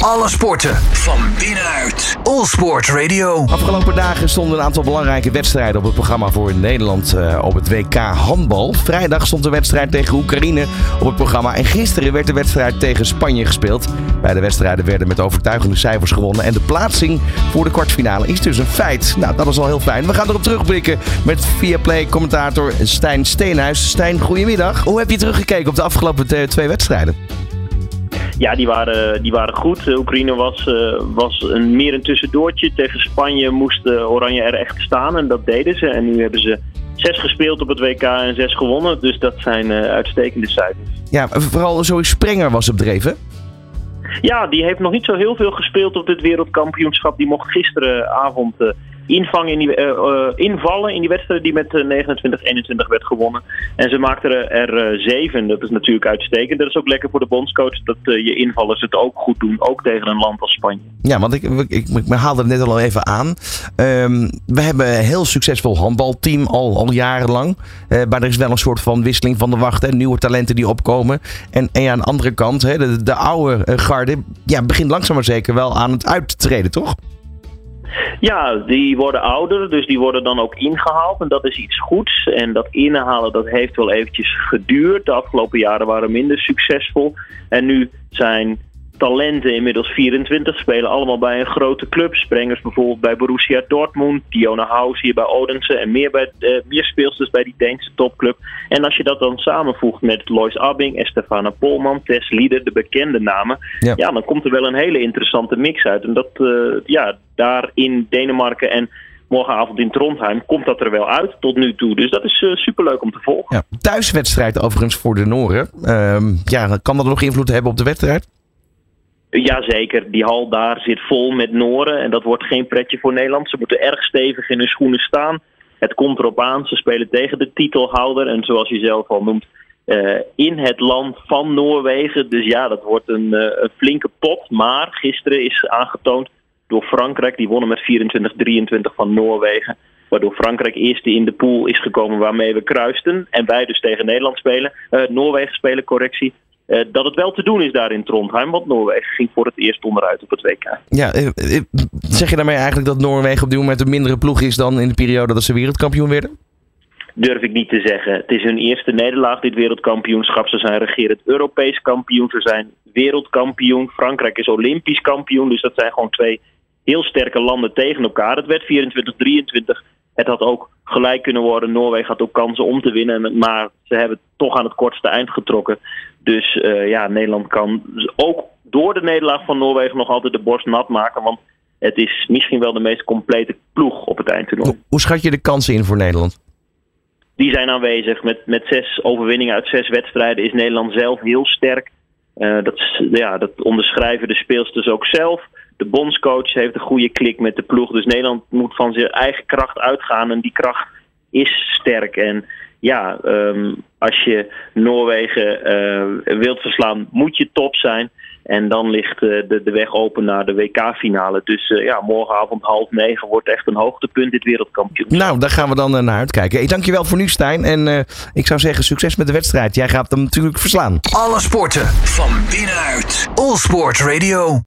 Alle sporten van binnenuit. All Sport Radio. Afgelopen dagen stonden een aantal belangrijke wedstrijden op het programma voor Nederland uh, op het WK handbal. Vrijdag stond de wedstrijd tegen Oekraïne op het programma. En gisteren werd de wedstrijd tegen Spanje gespeeld. Beide wedstrijden werden met overtuigende cijfers gewonnen. En de plaatsing voor de kwartfinale is dus een feit. Nou, dat is al heel fijn. We gaan erop terugblikken met Viaplay-commentator Stijn Steenhuis. Stijn, goedemiddag. Hoe heb je teruggekeken op de afgelopen twee wedstrijden? Ja, die waren, die waren goed. Oekraïne was, uh, was een, meer een tussendoortje. Tegen Spanje moest uh, Oranje er echt staan en dat deden ze. En nu hebben ze zes gespeeld op het WK en zes gewonnen. Dus dat zijn uh, uitstekende cijfers. Ja, vooral Zoe Sprenger was op dreven. Ja, die heeft nog niet zo heel veel gespeeld op dit wereldkampioenschap. Die mocht gisteravond invangen in die, uh, uh, invallen in die wedstrijd die met 29-21 werd gewonnen. En ze maakten er, zeven. Dat is natuurlijk uitstekend. Dat is ook lekker voor de bondscoach dat je invallers het ook goed doen. Ook tegen een land als Spanje. Ja, want ik, ik, ik, haalde het net al even aan. Um, we hebben een heel succesvol handbalteam al, al jarenlang. Maar er is wel een soort van wisseling van de wacht. Hè, nieuwe talenten die opkomen. En, en ja, aan de andere kant, hè, de, de oude garde ja, begint langzaam maar zeker wel aan het uit te treden, toch? Ja, die worden ouder, dus die worden dan ook ingehaald. En dat is iets goeds. En dat inhalen, dat heeft wel eventjes geduurd. De afgelopen jaren waren minder succesvol. En nu zijn talenten inmiddels 24, spelen allemaal bij een grote club. Sprengers bijvoorbeeld bij Borussia Dortmund, Diona Haus hier bij Odense en meer, bij, uh, meer speelsters bij die Deense topclub. En als je dat dan samenvoegt met Lois Abbing, Estefana Polman, Tess Lieder, de bekende namen, ja. ja. dan komt er wel een hele interessante mix uit. En dat, uh, ja, daar in Denemarken en morgenavond in Trondheim komt dat er wel uit tot nu toe. Dus dat is uh, superleuk om te volgen. Ja, thuiswedstrijd overigens voor de Noren. Uh, ja, kan dat nog invloed hebben op de wedstrijd? Jazeker, die hal daar zit vol met Noren en dat wordt geen pretje voor Nederland. Ze moeten erg stevig in hun schoenen staan. Het komt erop aan, ze spelen tegen de titelhouder en zoals je zelf al noemt, uh, in het land van Noorwegen. Dus ja, dat wordt een, uh, een flinke pot. Maar gisteren is aangetoond door Frankrijk, die wonnen met 24-23 van Noorwegen. Waardoor Frankrijk eerste in de pool is gekomen waarmee we kruisten. En wij dus tegen Nederland spelen. Uh, Noorwegen spelen, correctie. Uh, dat het wel te doen is daar in Trondheim. Want Noorwegen ging voor het eerst onderuit op het WK. Ja, zeg je daarmee eigenlijk dat Noorwegen op dit moment een mindere ploeg is dan in de periode dat ze wereldkampioen werden? Durf ik niet te zeggen. Het is hun eerste nederlaag, dit wereldkampioenschap. Ze zijn regerend Europees kampioen. Ze zijn wereldkampioen. Frankrijk is Olympisch kampioen. Dus dat zijn gewoon twee heel sterke landen tegen elkaar. Het werd 24-23. Het had ook gelijk kunnen worden. Noorwegen had ook kansen om te winnen. Maar ze hebben toch aan het kortste eind getrokken. Dus uh, ja, Nederland kan ook door de nederlaag van Noorwegen nog altijd de borst nat maken. Want het is misschien wel de meest complete ploeg op het eindtoernooi. Hoe schat je de kansen in voor Nederland? Die zijn aanwezig. Met, met zes overwinningen uit zes wedstrijden is Nederland zelf heel sterk. Uh, dat, ja, dat onderschrijven de speelsters ook zelf. De bondscoach heeft een goede klik met de ploeg. Dus Nederland moet van zijn eigen kracht uitgaan. En die kracht is sterk. En ja, um, als je Noorwegen uh, wilt verslaan, moet je top zijn. En dan ligt uh, de, de weg open naar de WK-finale. Dus uh, ja, morgenavond half negen wordt echt een hoogtepunt dit wereldkampioen. Nou, daar gaan we dan naar uitkijken. Ik dank je wel voor nu, Stijn. En ik zou zeggen, succes met de wedstrijd. Jij gaat hem natuurlijk verslaan. Alle sporten van binnenuit. All Sport Radio.